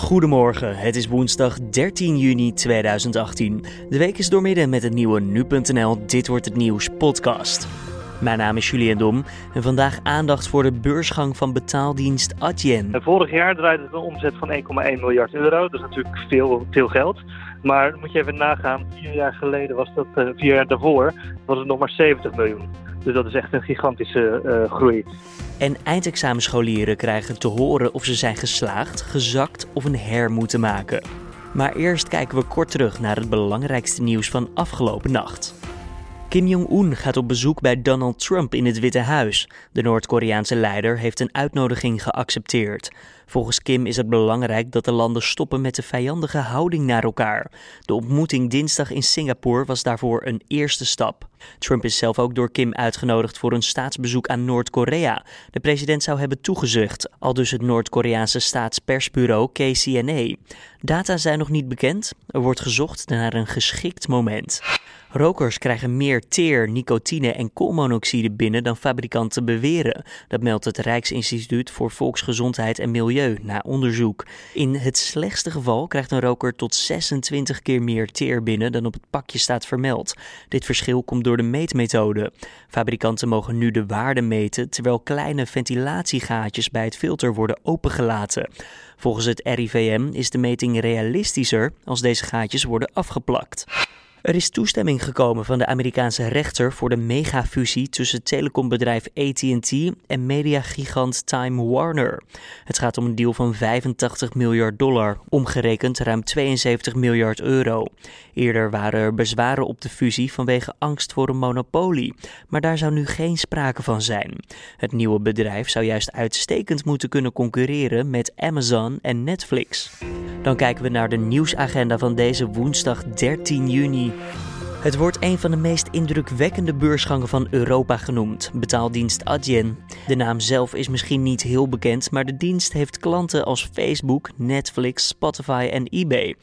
Goedemorgen, het is woensdag 13 juni 2018. De week is doormidden met het nieuwe Nu.nl Dit Wordt Het Nieuws podcast. Mijn naam is Julian Dom en vandaag aandacht voor de beursgang van betaaldienst Adyen. Vorig jaar draaide het een omzet van 1,1 miljard euro. Dat is natuurlijk veel, veel geld. Maar moet je even nagaan, vier jaar geleden was dat, uh, vier jaar daarvoor, was het nog maar 70 miljoen. Dus dat is echt een gigantische uh, groei. En eindexamenscholieren krijgen te horen of ze zijn geslaagd, gezakt of een her moeten maken. Maar eerst kijken we kort terug naar het belangrijkste nieuws van afgelopen nacht. Kim Jong-un gaat op bezoek bij Donald Trump in het Witte Huis. De Noord-Koreaanse leider heeft een uitnodiging geaccepteerd. Volgens Kim is het belangrijk dat de landen stoppen met de vijandige houding naar elkaar. De ontmoeting dinsdag in Singapore was daarvoor een eerste stap. Trump is zelf ook door Kim uitgenodigd voor een staatsbezoek aan Noord-Korea. De president zou hebben toegezegd, al dus het Noord-Koreaanse staatspersbureau KCNA. Data zijn nog niet bekend. Er wordt gezocht naar een geschikt moment. Rokers krijgen meer teer, nicotine en koolmonoxide binnen dan fabrikanten beweren. Dat meldt het Rijksinstituut voor Volksgezondheid en Milieu na onderzoek. In het slechtste geval krijgt een roker tot 26 keer meer teer binnen dan op het pakje staat vermeld. Dit verschil komt door de meetmethode. Fabrikanten mogen nu de waarde meten terwijl kleine ventilatiegaatjes bij het filter worden opengelaten. Volgens het RIVM is de meting realistischer als deze gaatjes worden afgeplakt. Er is toestemming gekomen van de Amerikaanse rechter voor de megafusie tussen telecombedrijf AT&T en mediagigant Time Warner. Het gaat om een deal van 85 miljard dollar, omgerekend ruim 72 miljard euro. Eerder waren er bezwaren op de fusie vanwege angst voor een monopolie, maar daar zou nu geen sprake van zijn. Het nieuwe bedrijf zou juist uitstekend moeten kunnen concurreren met Amazon en Netflix. Dan kijken we naar de nieuwsagenda van deze woensdag 13 juni. Het wordt een van de meest indrukwekkende beursgangen van Europa genoemd, betaaldienst Adyen. De naam zelf is misschien niet heel bekend, maar de dienst heeft klanten als Facebook, Netflix, Spotify en eBay.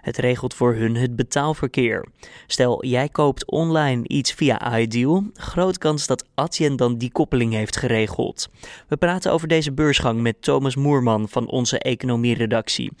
Het regelt voor hun het betaalverkeer. Stel, jij koopt online iets via Ideal, groot kans dat Adyen dan die koppeling heeft geregeld. We praten over deze beursgang met Thomas Moerman van onze economieredactie.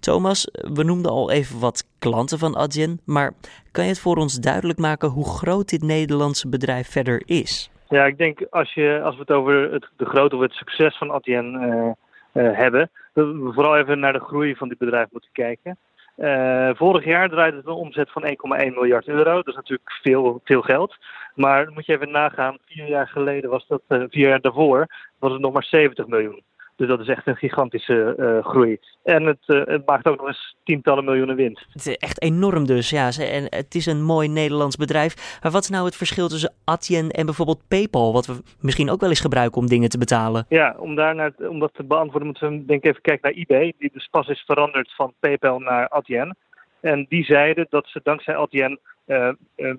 Thomas, we noemden al even wat klanten van Adyen, maar kan je het voor ons duidelijk maken hoe groot dit Nederlandse bedrijf verder is? Ja, ik denk als, je, als we het over het, de grootte of het succes van Adyen uh, uh, hebben, dat we vooral even naar de groei van dit bedrijf moeten kijken. Uh, vorig jaar draaide het een omzet van 1,1 miljard euro. Dat is natuurlijk veel, veel geld. Maar moet je even nagaan, vier jaar geleden was dat, vier jaar daarvoor, was het nog maar 70 miljoen. Dus dat is echt een gigantische uh, groei. En het, uh, het, maakt ook nog eens tientallen miljoenen winst. Het is echt enorm dus, ja. En het is een mooi Nederlands bedrijf. Maar wat is nou het verschil tussen Adyen en bijvoorbeeld PayPal? Wat we misschien ook wel eens gebruiken om dingen te betalen. Ja, om, daar naar, om dat te beantwoorden moeten we denk ik even kijken naar eBay. Die dus pas is veranderd van PayPal naar Adyen. En die zeiden dat ze dankzij Adyen uh,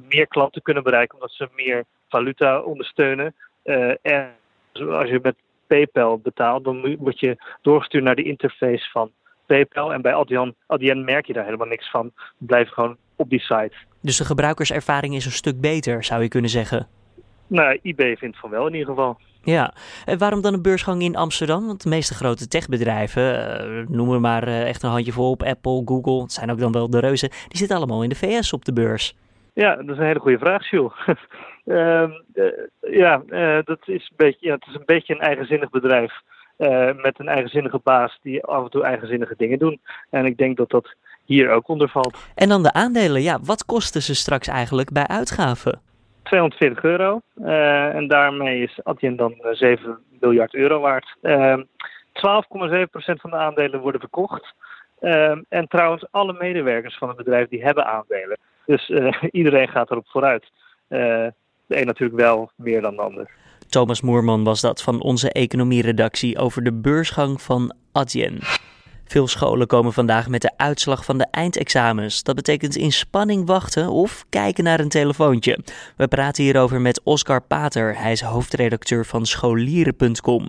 meer klanten kunnen bereiken. Omdat ze meer valuta ondersteunen. en als je met PayPal betaalt, dan word je doorgestuurd naar de interface van PayPal. En bij Adyen, Adyen merk je daar helemaal niks van. Blijf gewoon op die site. Dus de gebruikerservaring is een stuk beter, zou je kunnen zeggen? Nou, eBay vindt van wel in ieder geval. Ja, en waarom dan een beursgang in Amsterdam? Want de meeste grote techbedrijven, uh, noem er maar uh, echt een handjevol op, Apple, Google, het zijn ook dan wel de reuzen, die zitten allemaal in de VS op de beurs. Ja, dat is een hele goede vraag, Jules. uh, ja, uh, dat is een beetje, ja, het is een beetje een eigenzinnig bedrijf. Uh, met een eigenzinnige baas die af en toe eigenzinnige dingen doen. En ik denk dat dat hier ook onder valt. En dan de aandelen. Ja, wat kosten ze straks eigenlijk bij uitgaven? 240 euro. en daarmee is Adyen dan 7 miljard euro waard. 12,7% van de aandelen worden verkocht. en trouwens, alle medewerkers van het bedrijf die hebben aandelen. Dus uh, iedereen gaat erop vooruit. Uh, de een natuurlijk wel meer dan de ander. Thomas Moerman was dat van onze economieredactie over de beursgang van Adyen. Veel scholen komen vandaag met de uitslag van de eindexamens. Dat betekent in spanning wachten of kijken naar een telefoontje. We praten hierover met Oscar Pater. Hij is hoofdredacteur van scholieren.com.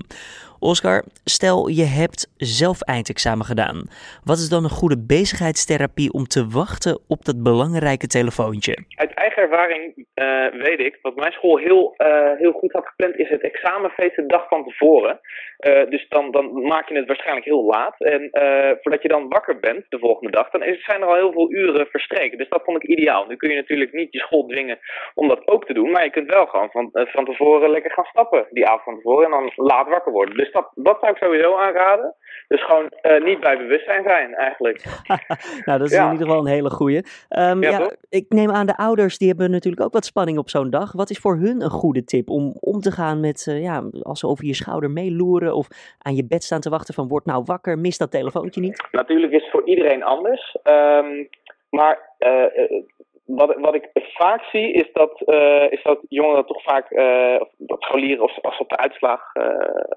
Oscar, stel je hebt zelf eindexamen gedaan. Wat is dan een goede bezigheidstherapie om te wachten op dat belangrijke telefoontje? Uit eigen ervaring uh, weet ik, wat mijn school heel, uh, heel goed had gepland, is het examenfeest de dag van tevoren. Uh, dus dan, dan maak je het waarschijnlijk heel laat. En voordat je dan wakker bent de volgende dag, dan zijn er al heel veel uren verstreken. Dus dat vond ik ideaal. Nu kun je natuurlijk niet je school dwingen om dat ook te doen, maar je kunt wel gewoon van, van tevoren lekker gaan stappen die avond van tevoren en dan laat wakker worden. Dus dat, dat zou ik sowieso aanraden. Dus gewoon niet bij bewustzijn zijn eigenlijk. nou, dat is in ieder geval een hele goeie. Um, ja, ja ik neem aan de ouders, die hebben natuurlijk ook wat spanning op zo'n dag. Wat is voor hun een goede tip om om te gaan met, uh, ja, als ze over je schouder meeloeren of aan je bed staan te wachten van word nou wakker, mis dat telefoontje niet? Natuurlijk is het voor iedereen anders. Um, maar uh, wat, wat ik vaak zie is dat, uh, is dat jongeren toch vaak, uh, dat scholieren als ze op de, uitslag, uh,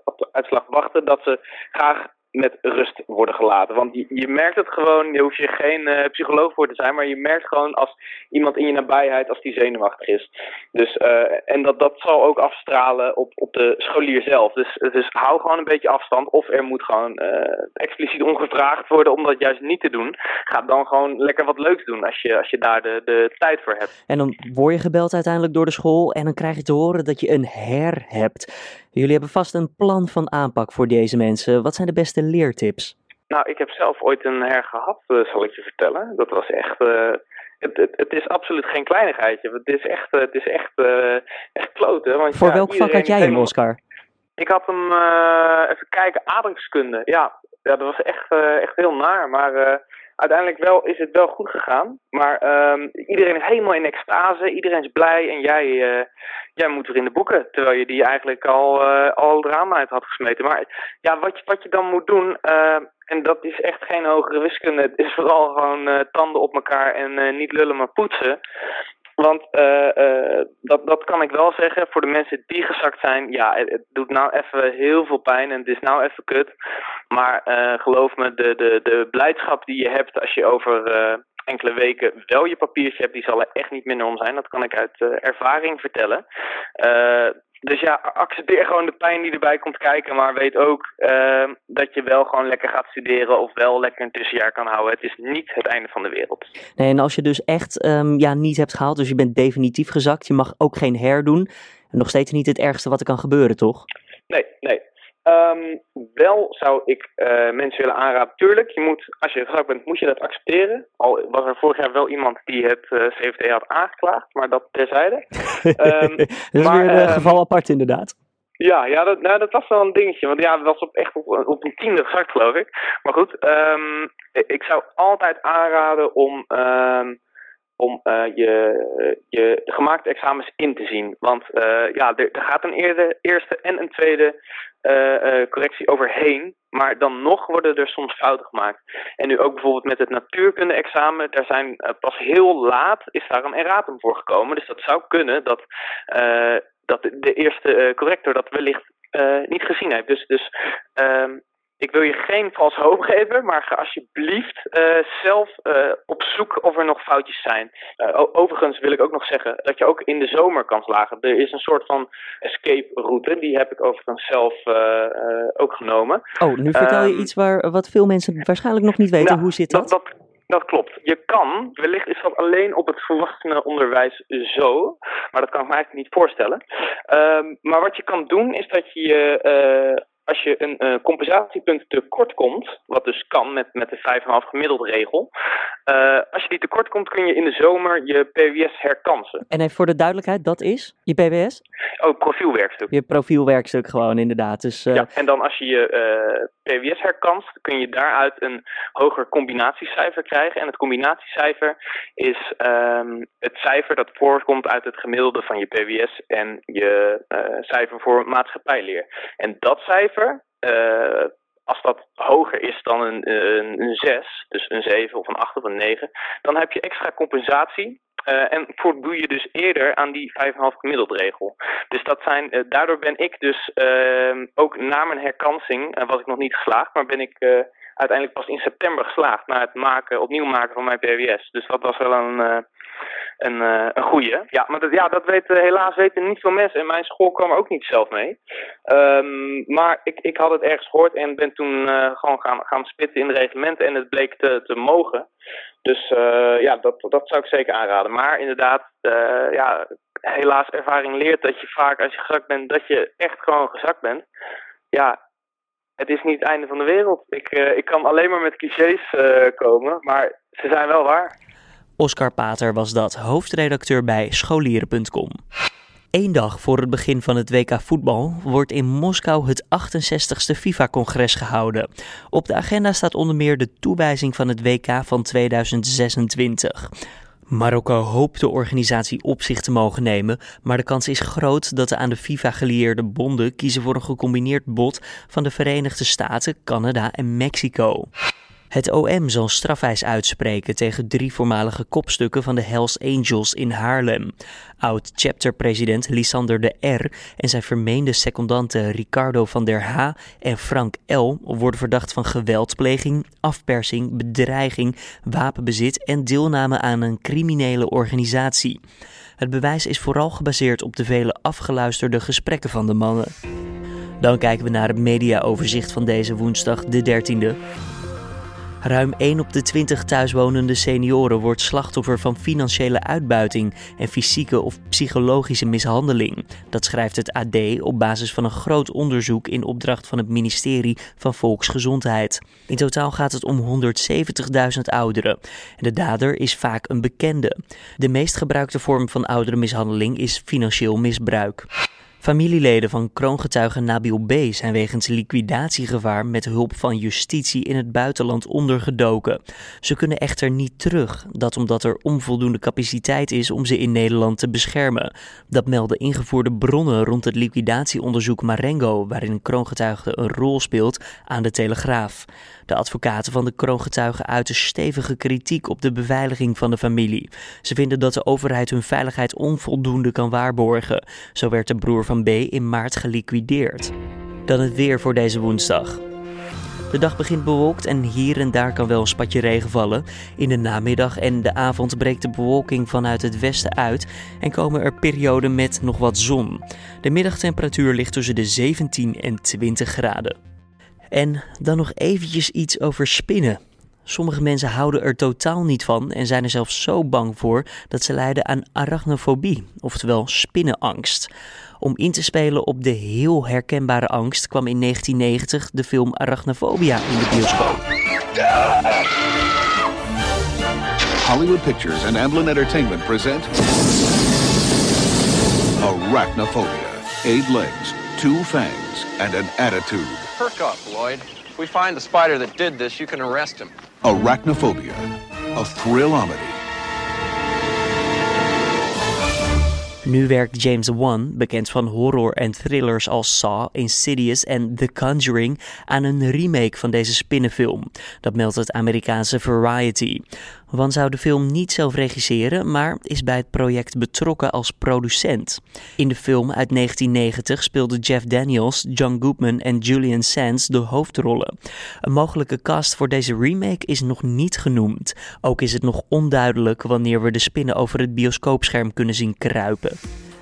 op de uitslag wachten, dat ze graag met rust worden gelaten. Want je, je merkt het gewoon, je hoeft je geen uh, psycholoog voor te zijn, maar je merkt gewoon als iemand in je nabijheid, als die zenuwachtig is. Dus, uh, en dat, dat zal ook afstralen op, op de scholier zelf. Dus, dus hou gewoon een beetje afstand. Of er moet gewoon uh, expliciet ongevraagd worden om dat juist niet te doen. Ga dan gewoon lekker wat leuks doen als je, als je daar de, de tijd voor hebt. En dan word je gebeld uiteindelijk door de school en dan krijg je te horen dat je een her hebt. Jullie hebben vast een plan van aanpak voor deze mensen. Wat zijn de beste leertips? Nou, ik heb zelf ooit een her gehad, uh, zal ik je vertellen. Dat was echt. Uh, het, het, het, is absoluut geen kleinigheidje. Het is echt, uh, het is echt, echt kloten. Want, voor ja, welk vak had jij hem, Oscar? Ik had hem, even kijken, ademskunde. Ja, ja dat was echt, echt heel naar. Maar uiteindelijk wel, is het wel goed gegaan. Maar um, iedereen is helemaal in extase, iedereen is blij en jij, uh, jij moet er in de boeken. Terwijl je die eigenlijk al, uh, al het uit had gesmeten. Maar ja, wat je, wat je dan moet doen, uh, en dat is echt geen hogere wiskunde. Het is vooral gewoon tanden op elkaar en niet lullen maar poetsen. Want uh, dat, dat kan ik wel zeggen. Voor de mensen die gezakt zijn, ja, het, het doet nou even heel veel pijn en het is nou even kut. Maar uh, geloof me, de, de, de blijdschap die je hebt als je over enkele weken wel je papiertje hebt, die zal er echt niet minder om zijn. Dat kan ik uit ervaring vertellen. Dus ja, accepteer gewoon de pijn die erbij komt kijken, maar weet ook uh, dat je wel gewoon lekker gaat studeren of wel lekker een tussenjaar kan houden. Het is niet het einde van de wereld. Nee, en als je dus echt um, ja, niet hebt gehaald, dus je bent definitief gezakt, je mag ook geen herdoen. Nog steeds niet het ergste wat er kan gebeuren, toch? Nee, nee. Um, wel zou ik uh, mensen willen aanraden, tuurlijk, je moet, als je gezakt bent, moet je dat accepteren. Al was er vorig jaar wel iemand die het uh, eh, had aangeklaagd, maar dat terzijde. um, dat is maar, weer een uh, geval apart inderdaad. Ja, ja dat, nou, dat was wel een dingetje. Want ja, het was op, echt op, op een tiende gezakt, geloof ik. Maar goed, um, ik zou altijd aanraden om om uh, je, je gemaakte examens in te zien. Want uh, ja, er, er, gaat een eerste en een tweede uh, correctie overheen. Maar dan nog worden er soms fouten gemaakt. En nu ook bijvoorbeeld met het natuurkunde-examen. Daar zijn pas heel laat is daar een erratum voor gekomen. Dus dat zou kunnen dat, dat de eerste corrector dat wellicht niet gezien heeft. Dus, dus ehm, ik wil je geen vals hoop geven, maar ga alsjeblieft uh, zelf uh, op zoek of er nog foutjes zijn. Uh, overigens wil ik ook nog zeggen dat je ook in de zomer kan slagen. Er is een soort van escape route, die heb ik overigens zelf ook genomen. Oh, nu vertel je um, iets waar, wat veel mensen waarschijnlijk nog niet weten. Nou, Hoe zit dat? dat, dat dat klopt. Je kan, wellicht is dat alleen op het volwassenenonderwijs zo, maar dat kan ik me eigenlijk niet voorstellen. Um, maar wat je kan doen is dat je uh, als je een uh, compensatiepunt tekort komt, wat dus kan met, met de 5,5 gemiddeld regel, uh, als je die tekort komt kun je in de zomer je PWS herkansen. En even voor de duidelijkheid, dat is je PWS? Oh, profielwerkstuk. Je profielwerkstuk gewoon inderdaad. Dus, uh... Ja, en dan als je je PWS herkanst, kun je daaruit een hoger combinatiecijfer krijgen. En het combinatiecijfer is um, het cijfer dat voorkomt uit het gemiddelde van je PWS en je cijfer voor maatschappijleer. En dat cijfer uh, als dat hoger is dan een, een, een 6, dus een 7 of een 8 of een 9, dan heb je extra compensatie. Uh, en voldoe je dus eerder aan die 5,5 gemiddeld regel. Dus dat zijn, uh, daardoor ben ik dus uh, ook na mijn herkansing, was ik nog niet geslaagd, maar ben ik uiteindelijk pas in september geslaagd na het maken, opnieuw maken van mijn PWS. Dus dat was wel een, een, een goede. Ja, maar dat, ja, dat weten, helaas weten niet veel mensen. En mijn school kwam er ook niet zelf mee. Um, maar ik, ik had het ergens gehoord en ben toen gewoon gaan, gaan spitten in de reglementen. En het bleek te, te mogen. Dus ja, dat, dat zou ik zeker aanraden. Maar inderdaad, ja, helaas ervaring leert dat je vaak als je gezakt bent, dat je echt gewoon gezakt bent. Ja, het is niet het einde van de wereld. Ik, ik kan alleen maar met clichés komen, maar ze zijn wel waar. Oscar Pater was dat, hoofdredacteur bij scholieren.com. Eén dag voor het begin van het WK voetbal wordt in Moskou het 68ste FIFA-congres gehouden. Op de agenda staat onder meer de toewijzing van het WK van 2026. Marokko hoopt de organisatie op zich te mogen nemen, maar de kans is groot dat de aan de FIFA gelieerde bonden kiezen voor een gecombineerd bod van de Verenigde Staten, Canada en Mexico. Het OM zal strafeis uitspreken tegen drie voormalige kopstukken van de Hells Angels in Haarlem. Oud-chapter-president Lisander de R. en zijn vermeende secondanten Ricardo van der H. en Frank L. worden verdacht van geweldpleging, afpersing, bedreiging, wapenbezit en deelname aan een criminele organisatie. Het bewijs is vooral gebaseerd op de vele afgeluisterde gesprekken van de mannen. Dan kijken we naar het mediaoverzicht van deze woensdag, de 13e. Ruim 1 op de 20 thuiswonende senioren wordt slachtoffer van financiële uitbuiting en fysieke of psychologische mishandeling. Dat schrijft het AD op basis van een groot onderzoek in opdracht van het ministerie van Volksgezondheid. In totaal gaat het om 170.000 ouderen. En de dader is vaak een bekende. De meest gebruikte vorm van ouderenmishandeling is financieel misbruik. Familieleden van kroongetuige Nabil B. zijn wegens liquidatiegevaar met hulp van justitie in het buitenland ondergedoken. Ze kunnen echter niet terug, dat omdat er onvoldoende capaciteit is om ze in Nederland te beschermen. Dat melden ingevoerde bronnen rond het liquidatieonderzoek Marengo, waarin kroongetuige een rol speelt, aan de Telegraaf. De advocaten van de kroongetuigen uiten stevige kritiek op de beveiliging van de familie. Ze vinden dat de overheid hun veiligheid onvoldoende kan waarborgen. Zo werd de broer van B in maart geliquideerd. Dan het weer voor deze woensdag. De dag begint bewolkt en hier en daar kan wel een spatje regen vallen. In de namiddag en de avond breekt de bewolking vanuit het westen uit en komen er perioden met nog wat zon. De middagtemperatuur ligt tussen de 17 en 20 graden. En dan nog eventjes iets over spinnen. Sommige mensen houden er totaal niet van en zijn er zelfs zo bang voor dat ze lijden aan arachnofobie, oftewel spinnenangst. Om in te spelen op de heel herkenbare angst kwam in 1990 de film Arachnophobia in de bioscoop. Hollywood Pictures and Amblin Entertainment present Arachnophobia. Eight legs, two fangs and an attitude. Perk up, Lloyd. If we find the spider that did this, you can arrest him. Arachnophobia, a thrillometer. Nu werkt James Wan, bekend van horror en thrillers als Saw, Insidious en The Conjuring, aan een remake van deze spinnenfilm. Dat meldt het Amerikaanse Variety. Wan zou de film niet zelf regisseren, maar is bij het project betrokken als producent. In de film uit 1990 speelden Jeff Daniels, John Goodman en Julian Sands de hoofdrollen. Een mogelijke cast voor deze remake is nog niet genoemd. Ook is het nog onduidelijk wanneer we de spinnen over het bioscoopscherm kunnen zien kruipen.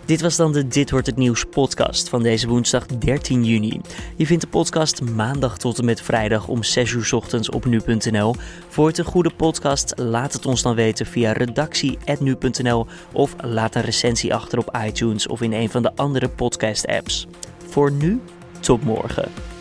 Dit was dan de Dit wordt het nieuws podcast van deze woensdag 13 juni. Je vindt de podcast maandag tot en met vrijdag om 6 uur ochtends op nu.nl. Voor het een goede podcast, laat het ons dan weten via redactie@nu.nl of laat een recensie achter op iTunes of in een van de andere podcast apps. Voor nu, tot morgen.